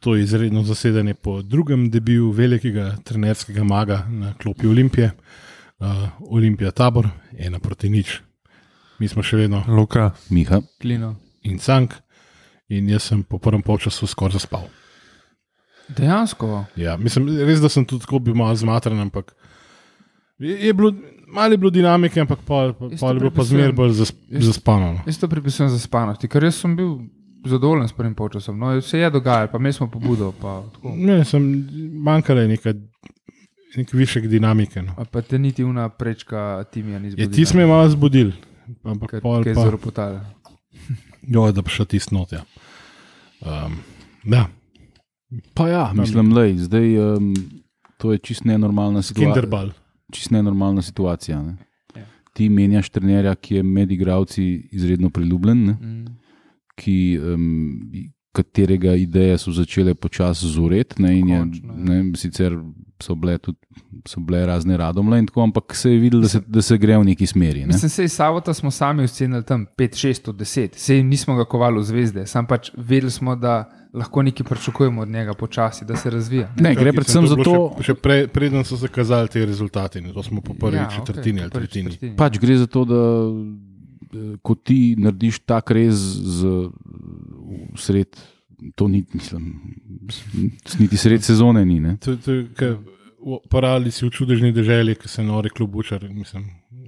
to izredno zasedanje po drugem debiju velikega trenerskega maga na klopi Olimpije. Uh, Olimpija tabor, ena proti nič. Mi smo še vedno Luka, Miha. Klino. in cank, in jaz sem po prvem polčasu skoraj zaspal. Dejansko. Ja, mislim, res, da sem tudi tako bil malo zmatran, ampak je, je bilo, malo je bilo dinamike, ampak pa, pa, pa je bilo pa zmeraj bolj zas, jaz- zaspano. no. Jaz to pripisujem za spanosti, ker jaz sem bil zadovoljen s prvim polčasom. No, se je dogajalo, pa mi smo pobudo. Pa, tako. Ne, sem manjkala je neka, nek višek dinamike. No. A pa te niti una prečka timija ni Je zbudila. ti smo malo zbudili, ampak Ker- pol ker je pa, zelo potala. jo, da bi šel tisto not. Ja. Um, ja, Pa ja, mislim, lej, zdaj um, to je čist nenormalna situacija. kinderbal. Čist nenormalna situacija. Ne? Ja. Ti menjaš trenerja, ki je med igravci izredno priljubljen, ne? Mm. Ki, um, katerega ideje so začele počasi zoreti. Ne, in je, ja. ne, sicer so bile, tudi, so bile razne radomle, in tako, ampak se je videlo, da se, da se gre v neki smeri. Ne? Mislim, sej Savota smo sami ocenili tam 5, 6 od 10, sej nismo ga kovali v zvezde, sam pač vedeli smo, da lahko nekaj pričakujemo od njega počasi, da se razvija. Ne, gre predvsem za to, Še, še pre, preden so se kazali ti rezultati, ne, to smo po prvi Ja, četrtini po ali tretjini. pač gre za to, da ko ti narediš tak rez z, sred, to ni, mislim, niti sred sezone ni. Ne? To, to, je, Parali si v čudežni deželi, ki se nori klubučar. Mislim,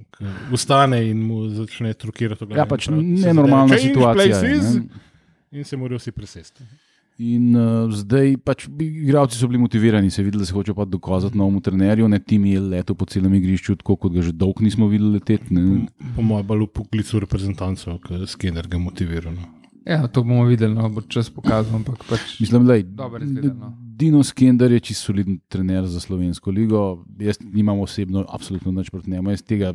ke Vstane in mu začne trukirati. Ja, pač nenormalna zadeve, "Change situacija. je, places", ne. In se morajo vsi presesti. In uh, zdaj pač igravci so bili motivirani, se je videlo, da se hočejo pa dokazati novemu trenerju. Ne, tim je letel po celem igrišču, tako kot ga že dolgo nismo videli leteti. ne. Po mojem, bolj poklicu reprezentantov, ki je skener ga motiviral. No. Ja, to bomo videli, no, bo čas pokazal, ampak pač. Mislim, da Dobro izgleda, no. Dino Skender je čisto soliden trener za slovensko ligo. Jaz nimam osebno absolutno nič proti njemu. Jaz tega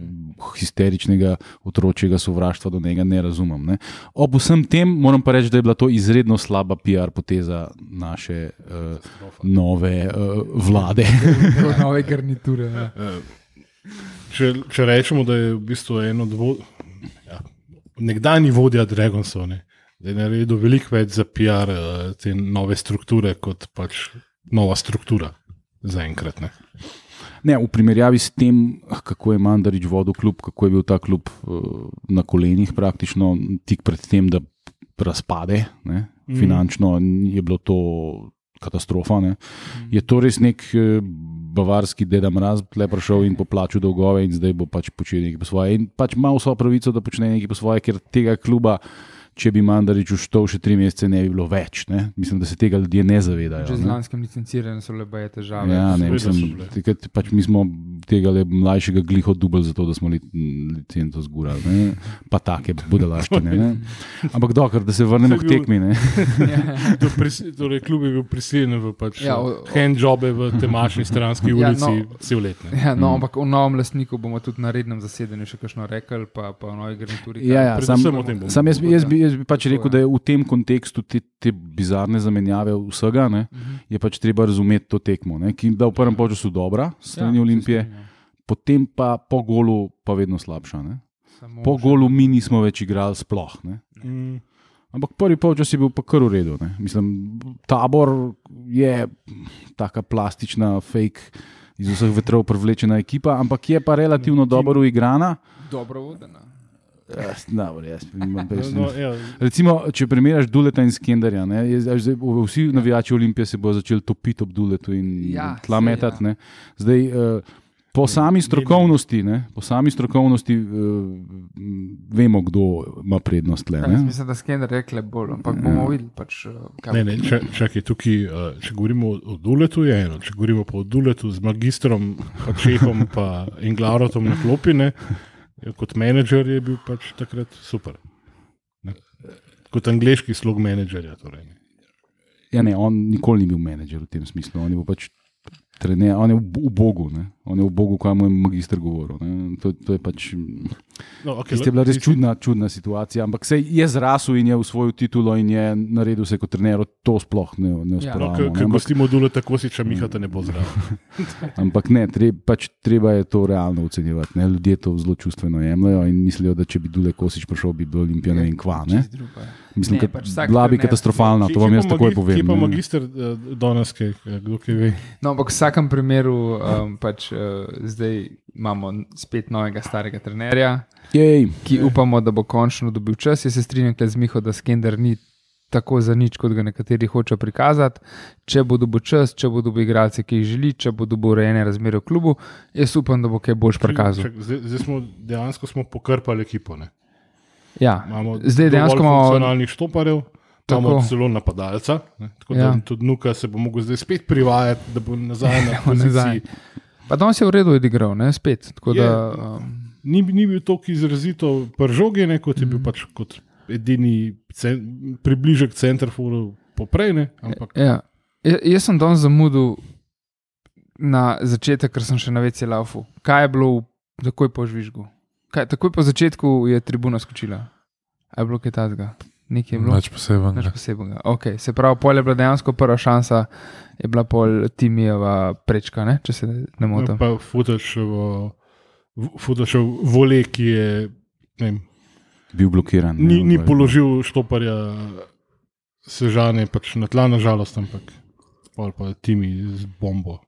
histeričnega otročjega sovraštva do njega ne razumem. Ne. Ob vsem tem moram pa reči, da je bila to izredno slaba PR poteza naše uh, nove uh, vlade. Nove garniture. Ja. Eh, Če, če rečemo, da je v bistvu eno od vo- ja, nekdanji vodja Dragonsov, ne, da je naredil veliko več za PR eh, te nove strukture, kot pač nova struktura zaenkrat. ne. Ne, v primerjavi s tem, kako je Mandarič vodil klub, kako je bil ta klub uh, na kolenih, praktično tik pred tem, da razpade, ne, Mhm. finančno je bilo to katastrofa. Ne. Je to res nek eh, bavarski deda mraz, le prišel in poplačil dolgove, in zdaj bo pač počel nekaj po svoje. In pač ima vso pravico, da počne nekaj po svoje, ker tega kluba. Če bi Mandarič uštel še tri mesece, ne bi bilo več. Ne? Mislim, da se tega ljudje ne zavedajo. Že z ne. lanskim licenciranjem so le baje težave. Ja, ne, mislim, bile. takrat pač mi smo tega le mlajšega gliho dubl, zato da smo li, licenco zgurali. Ne? Pa take budalaščine. ne. Ampak dokler, da se vrnemo To k tekmi. Ne? To pris- Torej, klub je bil prisiljen v pač, Ja, ja, o- o- handjobe v temačni stranski Ja, ulici, no. ja, cel let. ne. Ja, Mm. no, ampak o novem lastniku bomo tudi na rednem zasedanju še kakšno rekli, pa, pa o novi garnituri. Ja, ja, sam, sam jaz, bi- jaz, bi, jaz bi pač rekel, da je v tem kontekstu te, te bizarne zamenjave vsega, ne, Mhm. je pač treba razumeti to tekmo, ne, ki je bila v prvem času dobra, strani Ja, Olimpije, strinjam. potem pa po golu pa vedno slabša. Ne. Samo Po golu mi nismo več igrali sploh. Ne. Mm. Ampak prvi polčas je bil pa kar v redu. Ne. Mislim, tabor je taka plastična, fake, iz vseh vetrov privlečena ekipa, ampak je pa relativno dobro uigrana. Dobro vodena. Jaz, dobro, jaz, jaz, No, ja, Recimo, če primerjaš Duleta in Skenderja, ne, je, vsi navijači Olimpije se bodo začeli topiti ob Duletu in Ja, tla metati. ja. ne. Zdaj, uh, po sami strokovnosti, ne, po sami strokovnosti uh, vemo, kdo ima prednost. Tle, Jaz ne. mislim, da skener rekle bolj, ampak bomo videli. Pač, eh, Ne, ne, če, čakaj, tukaj, če govorimo o- Duletu, je eno. Če govorimo pa o Duletu z magistrom, pa Čehom in Glarotom na klopi, ne, je kot menedžer je bil pač takrat super. Ne. Kot angliški slog menedžerja. Torej. Ja, ne, on nikoli ni bil menedžer v tem smislu. On je bil pač trener, on je v, v Bogu. Ne. On je v Bogu, kaj mu je magister govoril. ne. To, to je pač. No, okay, je bila res čudna, čudna situacija, ampak se je zrasel in je usvojil titulo in je naredil se kot trener. To sploh ne, ne Ja. No, usporavamo. Ker ne, ko ampak- gostimo dule, tako si če Miha te ne bo zraven. Ampak ne, treba, pač treba je to realno ocenjevati. Ne? Ljudje to zelo čustveno jemljajo in mislijo, da če bi Dule Kosič prišel, bi bil Olimpija ne vem kva. Ne? Je. Mislim, Ne, da pač bila bi trener- katastrofalna, Kje- to vam jaz pa takoj magi- povem. Kje pa ne. magister uh, danes, kaj, kdo kaj ve? No, ampak v vsakem primeru um, pač, uh, zdaj imamo spet novega starega trenerja, Jej, ki upamo, da bo končno dobil čas. Jaz se strinjam z Miho, da Skender ni tako za nič, kot ga nekateri hočejo prikazati. Če bo dobil čas, če bo dobil igralce, ki jih želi, če bo dobil urejene razmere v klubu, jaz upam, da bo kaj boljš prikazal. Čak, zdaj, zdaj smo dejansko smo pokrpali ekipo. Ne? Ja. Imamo Zdaj dejansko imamo funkcionalnih štoparjev. Imamo Tako. celo napadalca, ne, tako da Ja. tudi Nuka se bo mogel zdaj spet privajati, da bo nazaj na bo nazaj. Pa danes je v redu odigral, ne spet. Je. da, um, Ni, ni bil tako izrazito pržogi, ne, kot je bil Mhm. pač kot edini cen, približek centrafuru poprej. Ne, ampak Ja. Ja, jaz sem danes zamudil na začetek, ker sem še na večji laufu. Kaj je bilo takoj po žvižgu? Kaj, takoj po začetku je tribuna skočila. Je bilo kaj takega? Nekaj je bilo. Nič posebnega. Nič posebnega. Okay. Se pravi, pol je bila dejansko prva šansa, je bila pol Timijeva prečka, ne? če se ne motim. pa Futašev vole, ki je ne vem, bil blokiran. ni, ni položil štoparja sežane pač na tla, nažalost, ampak pol pa timi z bombo.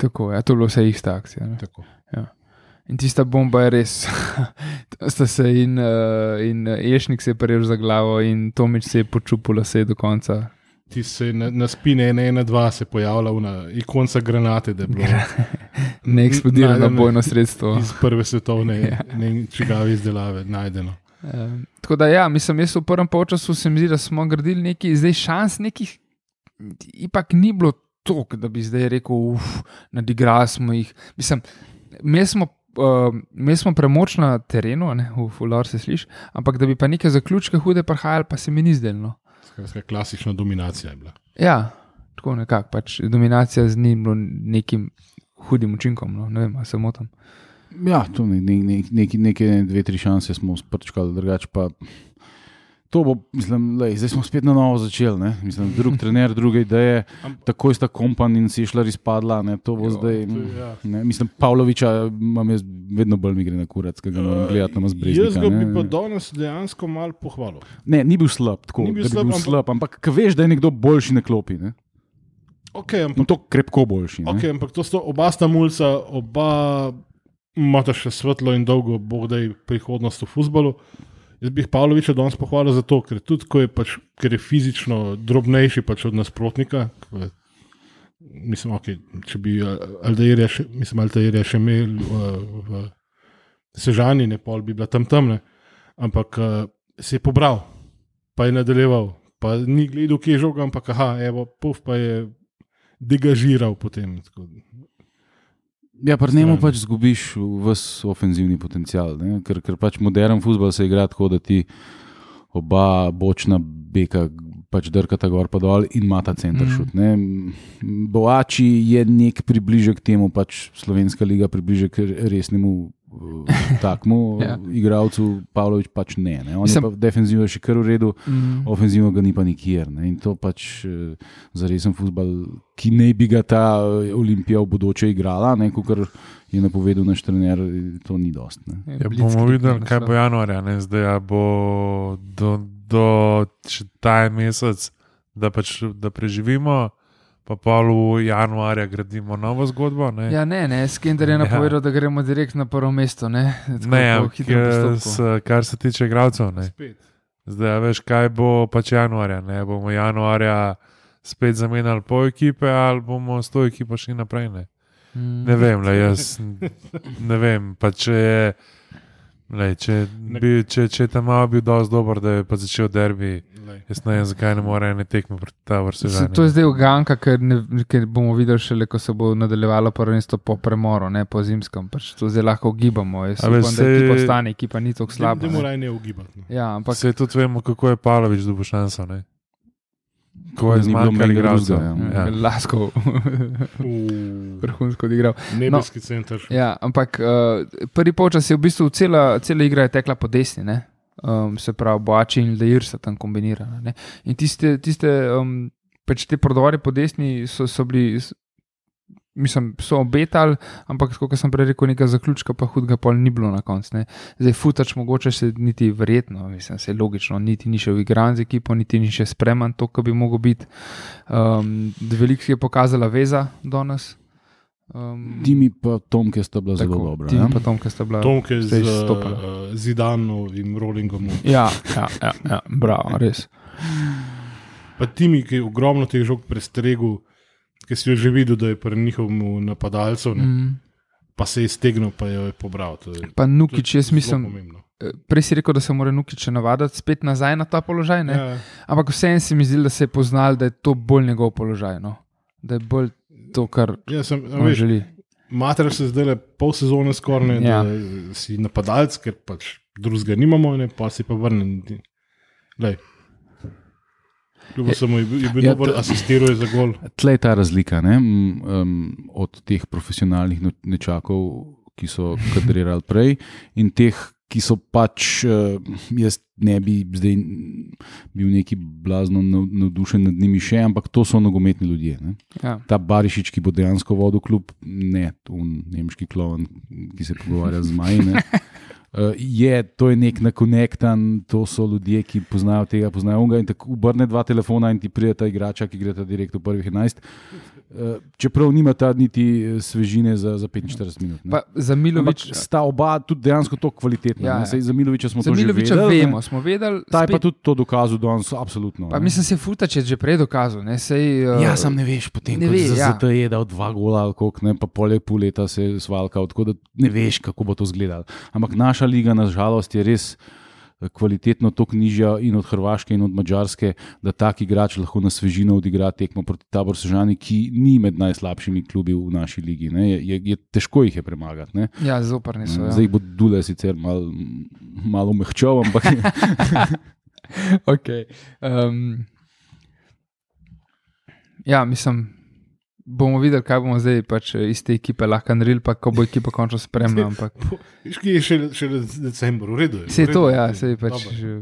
Tako, ja, to je bila vse ista akcija. Ne? Tako. In tista bomba je res. Sta se in, uh, in Ješnik se je prijel za glavo, in Tomič se je počupil vse do konca. Ti se na, na spine 1-2 se pojavlja una ikonca granate, da je bilo Ne eksplodirano najdeno bojno sredstvo. iz prve svetovne Ja. ne, čigave izdelave najdeno. Um, tako da, ja, mislim, jaz v prvem polčasu se mi zdi, da smo gradili nekaj, zdaj šans nekih, ipak ni bilo toliko, da bi zdaj rekel, uf, nadigrali smo jih. Mislim, mi smo. Uh, mi smo premoč na terenu, ne, v Fulor se sliši, ampak da bi pa neke zaključke hude prihajali, pa se mi ni zdelo. Skratka, klasična dominacija je bila. Ja, tako nekako, pač dominacija z njim bilo nekim hudim učinkom, no, ne vem, ali se motim. Ja, to ne, ne, ne, neke, neke dve, tri šanse smo sprčkali, drugače pa. To bo, mislim, lej, zdaj smo spet na novo začeli. ne. Mislim, drug trener, druge ideje, takoj sta kompan in si šla izpadla. Ne, to bo Jo, zdaj. to ja. Ne, mislim, Pavloviča imam jaz vedno bolj mi gre na kurac, ki ga moram gledati na Jaz mazbreznika. ga bi pa danes dejansko malo pohvalil. Ne, ni bil slab, tako Ni bil slab, bil ampak- slab, ampak veš, da je nekdo boljši na klopi. Ne? Okay, In ampak, to krepko boljši. ne. okay, ampak to sta oba sta mulca, oba imata še svetlo in dolgo, bog da je prihodnost v futbalu. Jaz bi Pavloviča danes pohvalil zato, ker tudi je, pač, ker je fizično drobnejši pač od nasprotnika. je- Mislim, okay, če bi eh, Aldeirja še, mislim, Aldeirja še imel v, v Sežani, ne pol bi bila tam temne, ampak uh, se je pobral, pa je nadaljeval, pa ni gledal, kje je žoga, ampak aha, evo, puf, pa je degažiral potem. Tako, Ja, pri njemu pač zgubiš vse ofenzivni potencial, ne? ker, ker pač modern futbol se igra tako, da ti oba bočna beka pač drkata gor pa dol in ima ta center šut. Mm. Boači je nek približek temu, pač slovenska liga približek resnemu takmu Ja. igralcu, Pavlović pač ne. ne? On Mislim- je pa defenzivno še kar v redu, Mm. ofenzivno ga ni pa nikjer. Ne? In to pač eh, za resen futbol, ki naj bi ga ta eh, Olimpija v bodoče igrala, kot je napovedal naš trener, to ni dost. Ne? Ja, bomo videli, kaj bo januarja, ne? zdaj a bo do, do še ta mesec, da, pač, da preživimo, pa pol januarja gradimo novo zgodbo. Ne, Ja, ne, ne, Skender je Ja. napovedal, da gremo direkt na prvo mesto. Ne, Tako ne po ampak, s, kar se tiče igralcev. ne. spet. Zdaj, a veš, kaj bo pač januarja. Ne? Bomo januarja spet zamenjali pol ekipe, ali bomo s to ekipo šli naprej. Ne, Mm. ne vem, le, jaz ne vem. Pa če je. Lej, če, bi, če, če je tam malo bil dovolj dober, da je pa začel derbi, Lej. jaz ne vem, zakaj ne more ene tekme proti ta vrsti. Se, to je zdaj uganka, ker, ne, ker bomo videli šele, ko se bo nadaljevalo prvenstvo po premoru, ne po zimskem. Pač to zdaj lahko ugibamo. Jaz upam, da sej- ekipa ostane, ekipa ni tako slaba. Ne ne. moraj ne ugibati. No. Ja, ampak Se tudi vemo, kako je Pavlović dobil šanso. Ne? Ko je zmanjkalo igralcev. drugega, ja. Ja. Laskov, vrhunsko odigral. nebeski no. center. Ja, ampak uh, prvi polčas je v bistvu cela, cela igra je tekla po desni. Ne? Um, se pravi, Boači in Leir sta tam kombinirana. Ne? In tiste, tiste um, pač te prodori po desni so, so bili, mislim, so obetali, ampak kot sem prej rekel, nekaj zaključka, pa hudega pol ni bilo na koncu. ne. Zdaj, futač mogoče se niti verjetno, mislim, se logično, niti ni še v igran z ekipo, niti ni še spreman to, kar bi mogel biti. Um, Veliko je pokazala veza danes. Um, Timi pa Tomke sta bila zelo Tako, dobra. Tim ja. pa Tomka sta bila. Tomke z izstopala. uh, Zidanovim rollingom. Ja, ja, ja, ja bravo, res. Pa Timi, ki je ogromno teh žog prestregel, ki si jo že videl, da je pri njihovem napadalcu, mm. Mm. pa se je stegnil, pa jo je pobral. To je, Pa Nukič, jaz mislim, pomembno. eh, prej si rekel, da se mora Nukič navaditi spet nazaj na ta položaj, ne? Ja, ampak vseeno se mi zdi, da se je poznal, da je to bolj njegov položaj. No? Da je bolj to, kar ja, sem, a on veš, želi. Mater se zdaj le pol sezone skoraj, ne, Ja. da si napadalec, ker pač drugega nimamo, ne, pa si pa vrnen. Kljub Je- samo je bil, je bil Ja, dober, asistiral je za gol. Tle je ta razlika ne? Um, od teh profesionalnih no- nečakov, ki so kadrirali prej, in teh, ki so pač, uh, jaz ne bi zdaj bil neki blazno nav- navdušen nad njimi še, ampak to so nogometni ljudje. Ne? Ja. Ta Barišič, ki bo dejansko vodil klub, ne, un nemški klovn, ki se pogovarja z Maji. ne. Uh, je, to je nek nakonektan, to so ljudje, ki poznajo tega, poznajo unga. In tako obrne dva telefona in ti pride ta igrača, ki gre ta direkt v prvih 11. Uh, čeprav nima ta niti eh, svežine za, za 45 minut. ne. Pa za Ampak Milovič, sta oba tudi dejansko tako kvalitetna. Ja, Ja, za Miloviča smo za to že Miloviča vedeli. vemo, ne. smo vedeli. Ta je pa spet- tudi to dokazal danes, absolutno. Pa ne. mislim, se Futač je že prej dokazal. Ne, Sej, uh, Ja, sam ne veš, potem ne ne ve, veš, ja. da je dal dva gola, koliko, ne, pa pol je pol leta se je svalkal, tako da ne veš, kako bo to izgledalo. Ampak naša liga, nažalost, je res eh, kvalitetno to nižja in od Hrvaške in od Mačarske, da tak igrač lahko na svežino odigra tekmo proti Tabor Sežani, ki ni med najslabšimi klubi v naši ligi. Ne. Je, je, je, težko jih je premagati. ne. ja zoprni so. Ja. Zdaj bo Dule sicer mal, malo mehčal, ampak okay. um, ja, mislim, bomo videli, kaj bomo zdaj pač eh, iz te ekipe lahko naredili, pa ko bo ekipa končno spremljala. Ampak je še, še decembr, v redu. je, vse to, ja, je, sej pač. dobro.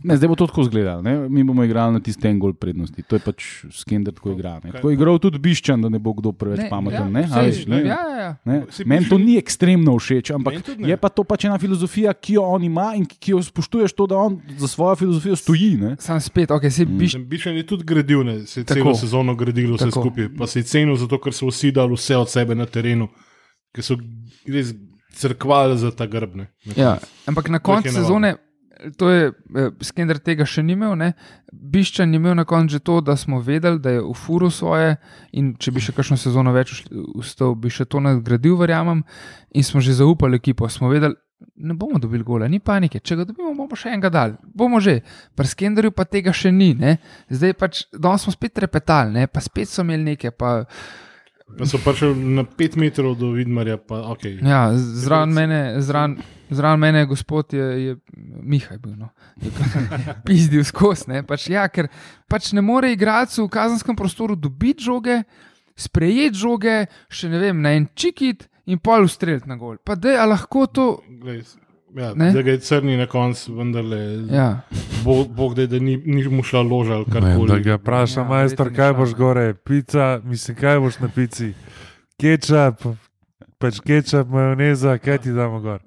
Ne, zdaj bo to tako izgledalo. ne. Mi bomo igrali na tisti en gol prednosti. To je pač skender, tako igra. Ne. Tako je igral tudi Biščan, da ne bo kdo preveč Ne, pameten. ja, ne. Veš, ne. ja, ja, ja. Meni to Biščan- ni ekstremno všeč, ampak je pa to pač ena filozofija, ki jo on ima in ki jo spoštuješ, to, da on za svojo filozofijo stoji. Ne? Sam spet, ok, si biš. Sem Bišen je tudi gradil, ne, se je Tako. celo sezono gradil, vse Tako. skupaj. Pa se je cenil zato, ker so vsi dali vse od sebe na terenu, ker so res crkvali za ta grbne. Ja, ampak na koncu je navadno. To je eh, Skender tega še ni imel, ne? Biščan je imel na koncu že to, da smo vedeli, da je v furu svoje in če bi še kakšno sezono več ustal, bi še to nadgradil, verjamem. In smo že zaupali ekipo, smo vedeli. Ne bomo dobili gola, ni panike. Če ga dobimo, bomo še enega dal. Bomo že. Pri Skenderju pa tega še ni. Ne? Zdaj pač, danes smo spet repetali, ne? pa spet so imeli nekaj. Pa, Pa so prišli na pet metrov do Vidmarja, pa ok. Ja, zraven mene, zraven, zraven mene, gospod je, je Mihaj bil. No. Pizdil skozi. ne. Pač, ja, ker pač ne more igralcu v kazenskem prostoru dobiti žoge, sprejeti žoge, še ne vem, na en čikit in pol ustreliti na gol. Pa da je lahko to. Glej, ja, Ne? da ga je crni na koncu, vendarle. Ja. Bog, Bog da, da ni, ni mu šla loža ali Ne, karkoli. Da ga vpraša, Ja, majster, kaj boš gore, pica, mislim, kaj boš na pici, kečap, pač kečap, majoneza, kaj ti damo gor.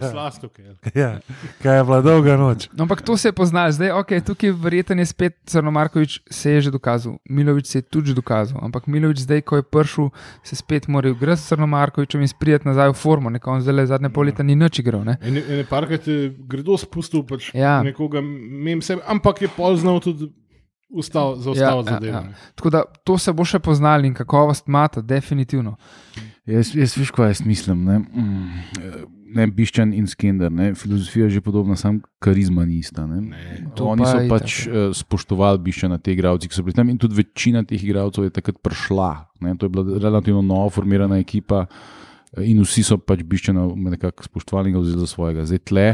Slastoke. Ja, kaj je bila dolga noč. No, ampak to se je poznalo, zdaj ok, tukaj verjetno je spet Crnomarkovič se je že dokazal, Milovič se je tudi že dokazal, ampak Milovič zdaj, ko je prišel, se spet mora igrati s Crnomarkovičem in sprijeti nazaj v formo, neko on zdaj le zadnje pol leta ni nič igral. Ne? Ene, ene parkrat je gredo spustil pač Ja. nekoga, mem sebe, ampak je pol znal tudi ustav, zaustaviti Ja, ja, zadevo. ja. ne. Tako da to se bo še poznali in kakovost mata, definitivno. Jaz, jaz veš, kaj jaz mislim. Ne, mm, eh, ne Biščan in Skender, ne, filozofija je že podobna, samo karizma ni ista. Ne. To Oni so pač uh, spoštovali Biščana, te igralce, ki so bili tam, in tudi večina teh igralcev je takrat prišla. Ne. To je bila relativno novo formirana ekipa. In vsi so pač biščeno nekako spoštovali in ga vzeli za svojega. Zdaj tle,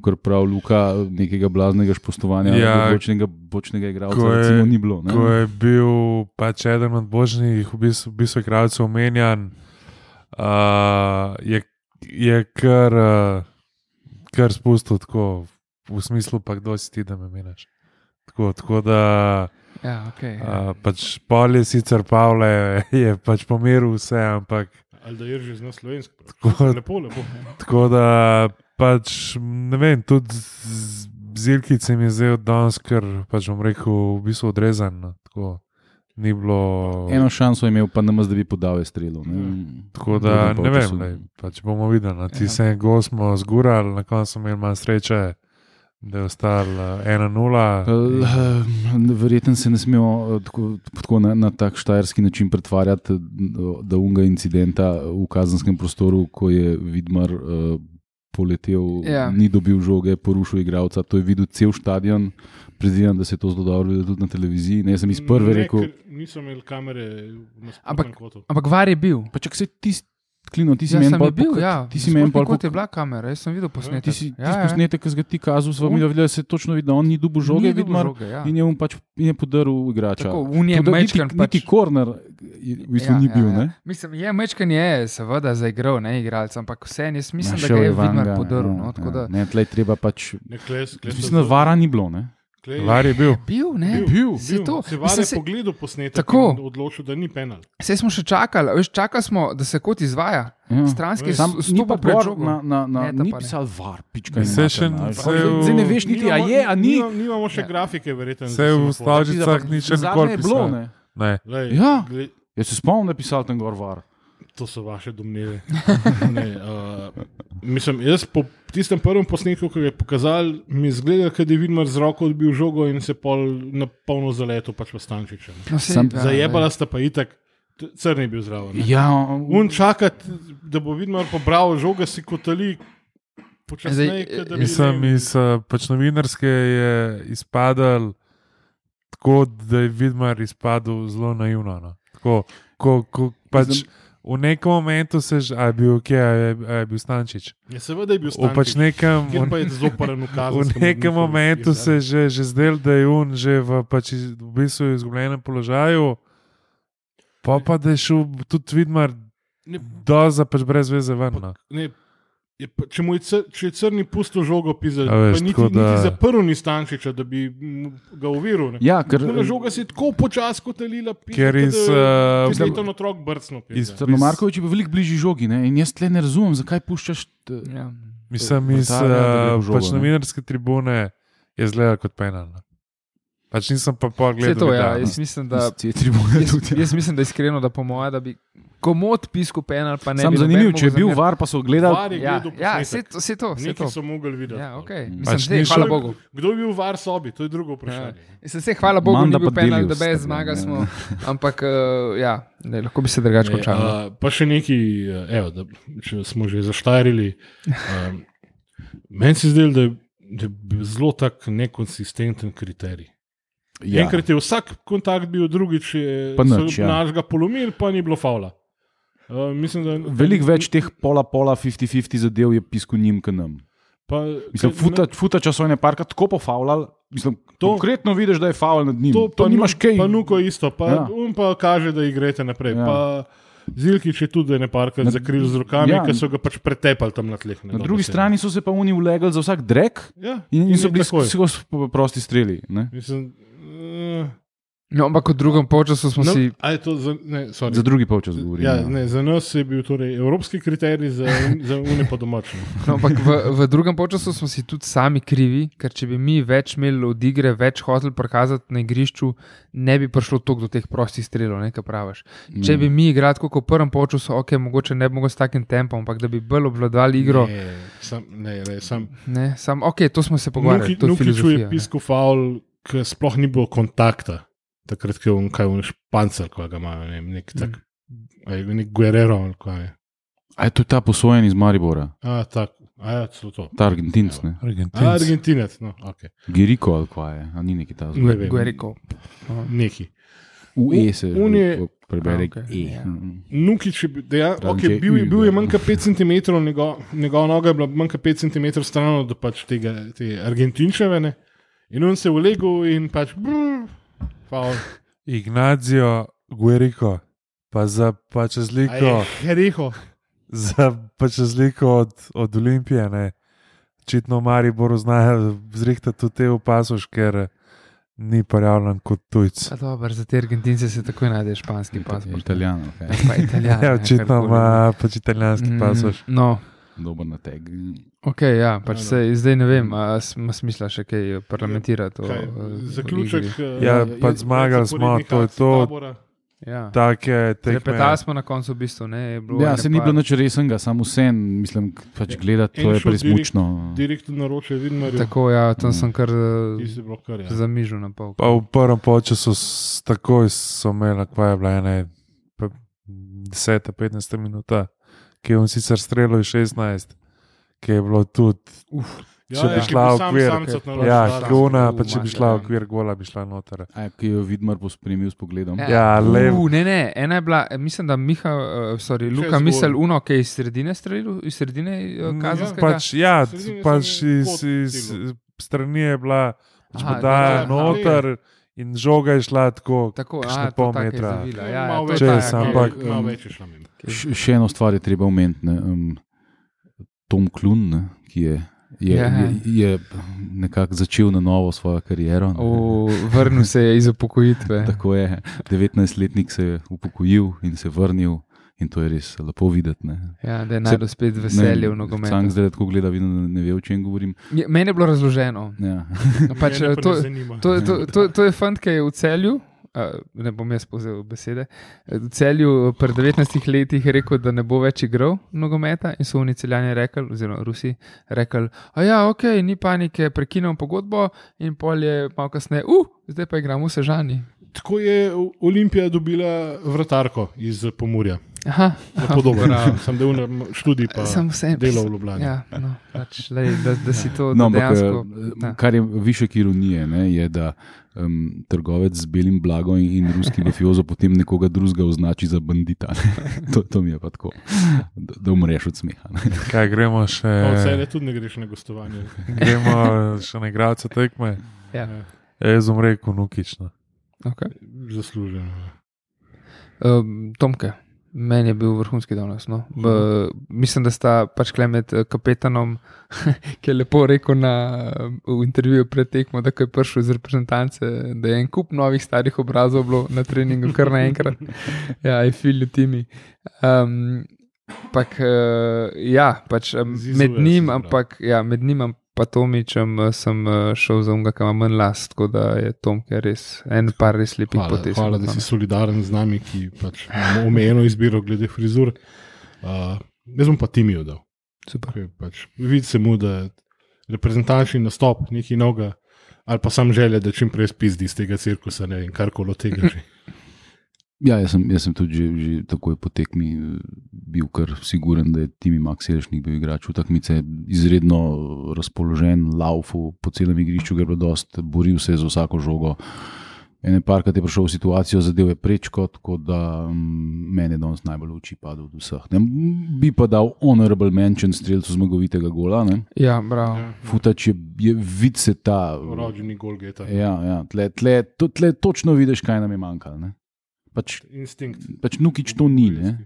kot pravi Luka, nekega blaznega spoštovanja, Ja, bočnega, bočnega igralca, ko je- recimo, ni bilo. Ne? Ko je bil pač eden od božjih, v bistvu, v bistvu igralcev omenjan, uh, je, je kar, uh, kar spustil tako, v smislu, pa kdo si ti, da me meniš. Tako, tako da Ja, okay, ja. uh, pač pol je sicer Pavle, je pač pomiril vse, ampak Ali da je že znal slovensko. Tako- Lepo, lepo. tako da pač ne vem, tudi z- zilkic se mi je zdel danes, ker pač bom rekel, v bistvu odrezan. no, Tako, ni bilo. Eno šanso je imel, pa ne maz, da bi podal strelu. Ne? Tako da ne vem, polčasu. lej, pač bomo videli. No. Ti Ja. se en gol smo zgurali, na koncu smo imeli manj sreče, da je ostal eh, 1-0. L- eh, Verjetno se ne smemo eh, tako, tako na, na tak štajerski način pretvarjati, eh, da unga incidenta v kazenskem prostoru, ko je Vidmar uh, poletel, Ja. ni dobil žoge, porušil igralca. To je videl cel stadion. Predvidevam, da se je to zelo dobro videlo tudi na televiziji. Ne, sem iz prve Ne, rekel. Niso imeli kamere na Ampak-. Ampak var je bil. Pa čak se ti, Klino, ti si Ja, meni sem pol bil, poka- ja. Ti si meni pol kot je bila kamera, jaz sem videl posnetek. Ti si ja, tisti posnetek, ki si ga ti kazal, On- mi videli, da se točno vidi, da on ni dubu žoge, Ni Vidmar, žoge, ja. in je on pač in je podaril igrača. Tako, un je da mečkan niti, pač. niti korner v bistvu ni bil. ne? Mislim, je mečkan je, seveda, zaigral, ne igralec, ampak vse, jaz mislim, Ma, da ga je Vidmar podaril. ja, No, tako ja. da- Ne, tlej treba pač. Ne, kles, kles, Mislim, da vara ni bilo. Ne? Var je bil. Bil, ne? Bil. Se to. Se var je se- pogledal posnetek Tako. in odločil, da ni penal. Saj smo še čakali, veš, čakali smo, da se kot izvaja. Ja. Stranski Sam, ni pa pred žogo. na, na, na, Ne, ni pisal var, pička. Saj še- ne. saj v- Zdaj ne veš niti, a je, a ni. Nimamo, nimamo še Ja. grafike, verjetno. Vse v Slavžicah ni še nikoli je bilo. ne. Ne. Lej, Ja. gled, Jaz se spomnim, da je pisal tam gor var. to so vaše domneve. ne, uh, mislim, jaz po tistem prvem posnetku, ki ga je pokazal, mi zgleda, da je Vidmar z roko odbil žogo in se pol na polno zaletel pač v Stančiče. No, Zajebala sta pa itak, crni je bil zraven. ne. Ja, Un čakati, da bo Vidmar pobral žoga, si kotali. Počasneje, Zdaj, da bi Mislim, iz eh, pač novinarske je izpadal tako, da je Vidmar izpadel zelo naivno. No. Tako, ko, ko, pač, v nekem momentu se že, a je bil, kje, a je, je bil Stančič. Ja, seveda je bil V pač Stančič. nekem, v, pa je zoporen v nekem momentu se je že, že zdel, da je on že v, pač, iz- v bistvu izgubljenem položaju, pa pa da je šel tudi Vidmar Ne, doza pač brez veze ven. No. ne, je pa, če, je cr, če je crni pusto žogo pisal, A veš, pa niti, da- niti zaprl ni Stančiča, da bi ga uviril. ne. ja ker žoga si tako počasi kot lila, Ker iz, uh, Pisal otrok brcno. iz- pizda. Crnomarkovič je bil veliko bližji žogi ne? in jaz tle ne razumem, zakaj puščaš. t- Ja. Mislim, iz uh, žogo, pač novinarske tribune je zgledal kot penal. no. Pač nisem pa pol Vse gledal. to, ja, no. jaz mislim, da. Jaz, ja. jaz mislim, da iskreno, da po mojem, da bi komod pisal penal, pa ne Sam bi. noben zanimiv, če je bil var, pa so gledali. Je Ja, gledal ja, vse to, vse to. Vse Nekaj to. so mogli videti. Ja, okay. Mm. Mislim, Pač zdaj, hvala Bogu. Kdo je bil var sobi, to je drugo vprašanje. Mislim, vse, hvala Bogu, Manda ni bil penal, da brez zmaga smo. ja. Ampak uh, ja, ne, lahko bi se drugače Ne, končalo. a, pa še nekaj, eh, evo, da, če smo že zaštarili. Um, meni se zdi, da, je- da je bil zelo tak nekonsistenten kriterij. Ja. Ja. Enkrat je vsak kontakt bil, drugič je Pa nič, ja. našega polomil, pa ni bilo faula. Uh, mislim, da, Veliko več teh pola-pola, 50-50 zadev je pisku njim, kot nam. Pa, Mislim, ker- futa, futa časovne parka tako pofavljal. Mislim, To- konkretno vidiš, da je faul nad njim. To, to pa nimaš kaj. Pa nuko isto, pa, ja. Um pa kaže, da igrate naprej. Ja. Ja. Zilkič je tudi ne parkrat zakril z rokami, ja. ki so ga pač pretepali tam na tleh. Na drugi strani so se pa oni ulegli za vsak drek ja, in, in so je bili skozi prosti streli. Ne? Mislim, uh, No, ampak v drugem polčasu smo no, si. a je to za, ne, sorry. Za drugi polčas govorim. ja, ja. ne, za nas je bil torej evropski kriterij, za, za une pa domačne. No, ampak v, v drugem polčasu smo si tudi sami krivi, ker če bi mi več imeli od igre, več hotel prikazati na igrišču, ne bi prišlo toliko do teh prostih strelov, ne kaj praviš. Če bi mi igrali tako kot v prvem polčasu, ok, mogoče ne bi mogli s takim tempom, ampak da bi bolj obvladovali igro. Ne. Ne, sam, ne, ne, sam, Ne, sam, ok, to smo se pogovarjali. Nuki, to je Nukiču je filozofija, ne. pisal faul, ker sploh ni bilo kontakta. Takrat, ko je on, kaj on špancer, ko ga imajo, ne vem, nek tak, a je nek Guerrero ali kaj je. A je to ta posojen iz Maribora, A, tak, a ja, celo to. ta Argentinc, ne? A, Argentinci. Argentinec, no, ok. Geriko ali kaj je, a ni neki ta Ne zgolj. vem. Guerrico. Neki. UE se je- prebere A, E. ja. Mm. Nukič je bil, deja, Razen okay, če je bil, je- bil je manj kot 5 cm, njegov, njegova noga je bila manj kot 5 cm stran od pač tega, te Argentinčeve. Ne? In on se je ulegel in pač. Brr, faul. Ignacio Guerico, pa za pač razliko, rekel, za pač razliko od, od Olimpije, ne. Očitno Maribor znajo zrihtati tudi te opasoš, ker ni prijavljen kot tujc. Pa dobro, za te Argentince se takoj najde španski pasport. Italijan, okay. Pa italijan. Ja, očitno ima pač italijanski Mm, pasoš. No, dober na teg. ok, ja, pač Ja, se, zdaj ne vem, a s- ima smisla še kaj parlamentirati. kaj, eh, o zaključek. eh, Ja, je- pač je- zmagali smo, to je to. Tabora. Ja. Take. Repetali smo na koncu, v bistvu. Ne, je bilo Ja, se ni bilo nič resnega, samo vse, mislim, pač Ja. gledati, to je šel presmučno. Direktno naroče, vidim, da Tako, ja, tam Mm. sem kar bilo kar. Ja. zamižil na pol. Pa v prvem času takoj so imeli, kva je bila ena 10-15 minuta, ki je on sicer streljal iz 16, ki je bilo tudi. če bi ja, šla v okvir, Ja, sam- pa če bi šla v ja. okvir gola, bi šla noter. A, ki jo Vidmar pospremil s pogledom. Ja, lev. Uh, ne, ne, ena je bila, eh, mislim, da Miha, uh, sorry, Luka misel uno, ki je iz sredine streljal, iz sredine uh, kazenskega. Pač, ja, Sredine pač iz, iz cilj. strani je bila pač Aha, podaja ja, noter in žoga je šla tako, Tako, a, pol taka je metra. zavila, Ja, ja, Malo to je več, Če ta, sem, ki- ampak- malo um, več je šla mimo. Še eno stvar je treba omeniti. ne, Um, Tom Klun, ne, ki je, je, Ja. je, je nekako začel na novo svojo kariero. O, vrnil se je iz upokojitve. Tako je, 19-letnik se je upokojil in se vrnil, in to je res lepo videti. ne. Ja, da je najdel spet veselje v nogometu. Sam zdaj tako gleda, vidim, da ne ve, o čem govorim. Je- Meni je bilo razloženo. Ja. Pač, Mene pa to, zanima. to, to, to, to je fant, ki je v celju. Uh, ne bom jaz povzel besede. V celju pred 19 leti je rekel, da ne bo več igral nogometa, in so oni celjani rekli, oziroma Rusi, rekli: A ja, ok, ni panike, prekinemo pogodbo, in pol je malo kasneje, uh, zdaj pa igramo v Sežani. Tako je Olimpija dobila vratarko iz Pomorja. Aha, Podobno. bravo. Sem delal na študij, pa Sem vse delal v Ljubljani. Ja, no, pač, lej, da, da si to No, ampak, dejansko. eh, da. kar je višek ironije, ne, je, da um, trgovec z belim blagom in ruski mafiozo potem nekoga drugega označi za bandita. To, to mi je pa tako, da, da umreš od smeha. ne. Kaj gremo še? No, Vse ne tudi ne greš na gostovanje. Gremo še na igralce tekme. Ja, Jaz bom rekel, nukično. okay. Zasluženo. um, Tomke. Meni je bil vrhunski danes. No. B, mislim, da sta pač kle med eh, kapetanom, ki je lepo rekel na, v intervjuju pred tekmo, da je prišel iz reprezentance, da je en kup novih starih obrazov bilo na treningu, kar naenkrat. Ja, je filil timi. Um, Ampak, uh, ja, pač, Zizuje med njim, ampak, ja, med njim in Tomičem eh, sem eh, šel za unga, ki ima manj last, tako da je Tomke res en par res lepih Hvala, potez. hvala, da si solidaren z nami, ki pač imamo omejeno izbiro glede frizur. Uh, jaz bom pa Timijo dal. Super. Ker Pač, vidi se mu, da reprezentančni nastop, nekaj novega, ali pa sam želja, da čim prej spizdi iz tega cirkusa ne, in karkoli od tega že. Ja, jaz sem, jaz sem tudi že, že takoj po tekmi eh, bil kar siguren, da je Timi Max Jelšnik bil igrač v takmice, izredno razpoložen, laufu po celem igrišču, ker je bilo dost, boril se je za vsako žogo. Ene parkrat je prišel v situacijo, zadev je prečko, tako da mm, meni je danes najbolj v oči padel od vseh. Ne. Bi pa dal honorable mention streljcu zmagovitega gola. Ne. Ja, bravo. Ja, Futač je, je vid se ta. Rođeni gol geta. Ja, ja, tle, tle, to, tle točno vidiš, kaj nam je manjkalo. Pač Instinkt. pač nukič to ni. Ne?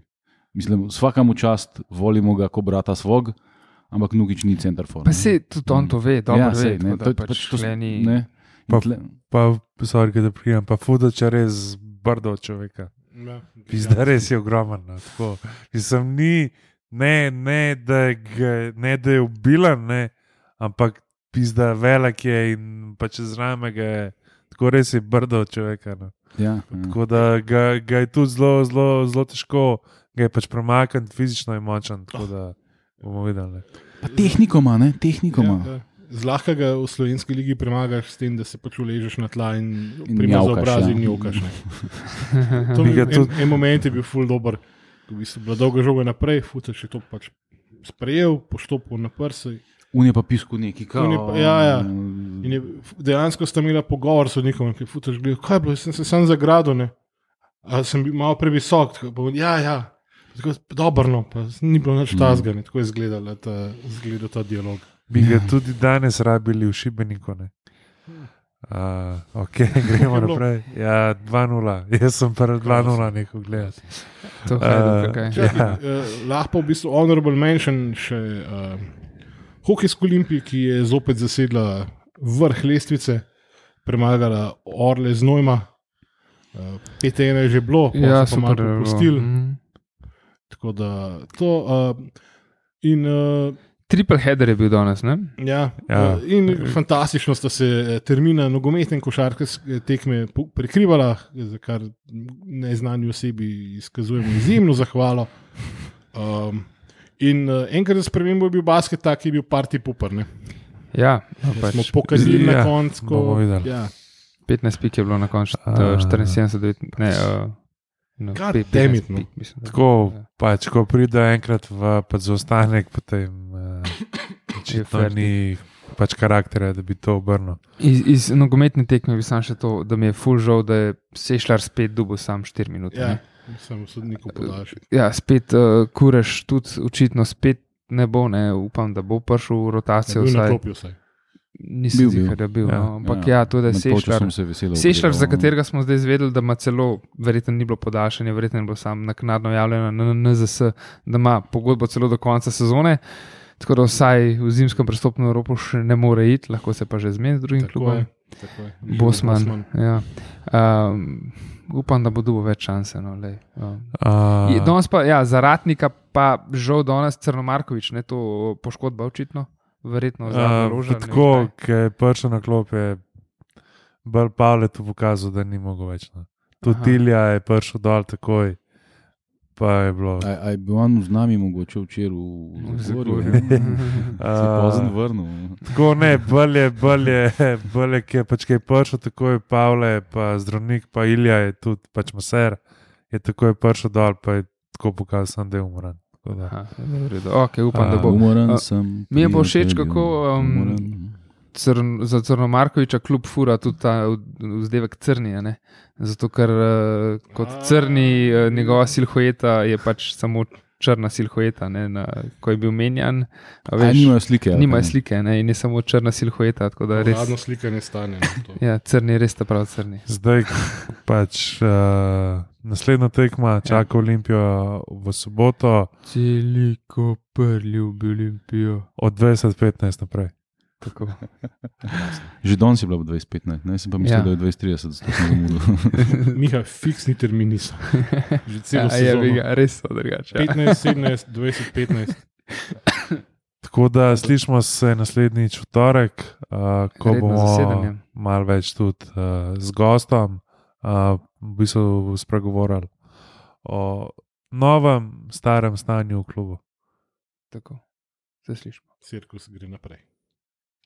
Mislim, vsakemu čast volimo ga kot brata svog, ampak nukič ni center for. Pa se tudi on to ve, dobro ja, ve. sej, tako ne, da to, pač pač to, ni- ne. Pa- Tle, Pa, sorry, da prijem, pa Fudoč je res brdo človeka. Ja, Pizda, res je ogromen. No, tako. Mislim, ni, ne, ne, da, ga, ne, da je ubila, ne, ampak pizda velik je in pa čez rame ga je. Tako res je brdo človeka. No. Ja, ja. Tako da ga, ga je tudi zelo, zelo, zelo težko, ga je pač premakniti, fizično je močen. Tako da bomo videli. Pa tehnikoma, ne, tehnikoma. Ja, Zlahka ga v slovenski ligi premagaš s tem, da se pač uležeš na tla in, In primaš za obraz ja. in jokaš. ne. To Bi mi, ga en, tudi- en moment je bil ful dober, ko bi se bila dolga žoga naprej, futaš je to pač sprejel, poštopil na prsi. Unije pa pisku neki, kaj. Je ja, ja. In je, dejansko sta imela pogovor s sodnikom, ki je futaš gledal, kaj je bilo, sem se sam zagradil. Ne? a sem bil malo previsok. Tako, pa, ja, ja. Tako, dobro, no, pa ni bilo nič tasga, ne, tako je izgledal ta, izgledal ta dialog. Bi ga tudi danes rabili v šibeniku. ne. Uh, ok, gremo naprej. Ja, 2-0, jaz sem prvi 2-0 neko gledati. To je Eh, kaj. Ja. Ja. Uh, lahko v bistvu honorable mention še uh, hokejsko Olimpijo, ki je zopet zasedla vrh lestvice, premagala Orle z Nojma. Uh, pet ena je že bilo, Ja, so pa malo popustili. Mhm. Tako da to. Uh, in uh, Triple header je bil danes, ne? Ja, Ja. In fantastično sta se eh, termina nogometne in košarkarske tekme prekrivala, za kar neznani osebi izkazujemo izjemno zahvalo. Um, in uh, enkrat za spremembo je bil basket tak, ki je bil parti puprne. Ja, no, Pač, smo pokazali ja, na koncu. ko-. Ja. 15 pik je bilo na koncu, A. 74, devet- ne. Uh, no, God pe- damn 15 it, no. mislim, da. Tako, Ja. pač, ko pride enkrat v pač zaostanek, potem uh, Je očitno ni pač karakterja, da bi to obrnil. Iz, iz nogometne tekme bi sam še to, da mi je full žal, da je Sešljar spet dubo sam 4 minute. Ja, ne. Sem sodnikov podaljšal. ja spet uh, kureš, tudi očitno spet ne bo, ne, upam, da bo prišel v rotacijo. Bil na Vsaj, nisem Bil, da je bil. Ja, No, ampak ja, ja, to da je Sešljar. se. Sešljar, za katerega smo zdaj izvedeli, da ima celo, verjetno ni bilo podaljšanje, verjetno je bilo samo naknadno javljeno na NZS, da ima pogodbo celo do konca sezone. Tako da vsaj v zimskem prestopnem Evropo še ne more iti, lahko se pa že zmeni z drugim klubom. Je. Bosman. Ja. Um, upam, da bo dobil več šanse. No, lej, um. Uh, Danes pa, ja, za ratnika pa žal danes Crnomarkovič, ne to poškodba očitno, verjetno za Uh, loža. tako, ki je prišel na klop, je bolj Pavle tu pokazal, da ni mogel več. No. Tudi. Tilja je prišel dol takoj, pa je bilo. A, a je bil on z nami mogoče včeraj v Zagorju? Zagorju. ja? Se pozno vrnil. tako ne, bolje, bolje, bolje, ki je pač kaj prišel, tako je Pavle, pa zdravnik, pa Ilja je tudi pač maser, je tako je prišel dol, pa je tako pokazal, sem, da je umoran. Tako da, Aha, v redu. Okay, upam, da bo. Sem. mi je pa všeč, kako, um, umoren. Crn, za Crnomarkoviča kljub fura tudi ta vzdevek crni. a ne. Zato, ker uh, kot A. crni uh, njegova silhueta je pač samo črna silhueta, ne, na, ko je bil menjan. a A Veš, nimajo slike. nimajo slike ne, in je samo črna silhueta. Tako da res. Uradno slikanje stane. no. Ja, crni, res ta prav crni. zdaj pač uh, naslednja tekma čaka Olimpijo v soboto Celiko prljubi Olimpijo. od 2015 naprej. Tako. Že danes je bilo 2015, ne? sem pa mislil, Ja. da je 2030, zato sem zamudil. Miha, fiksni termini so. Že celo Ja, je, sezono. ga, res so drugače. ja. 15, 17, 20, 15. Tako da slišimo se naslednjič v torek, uh, ko Redno zasedanje. bomo malo več tudi uh, z gostom, uh, v bistvu spregovorili o novem, starem stanju v klubu. Tako. Se slišimo. Cirkus gre naprej.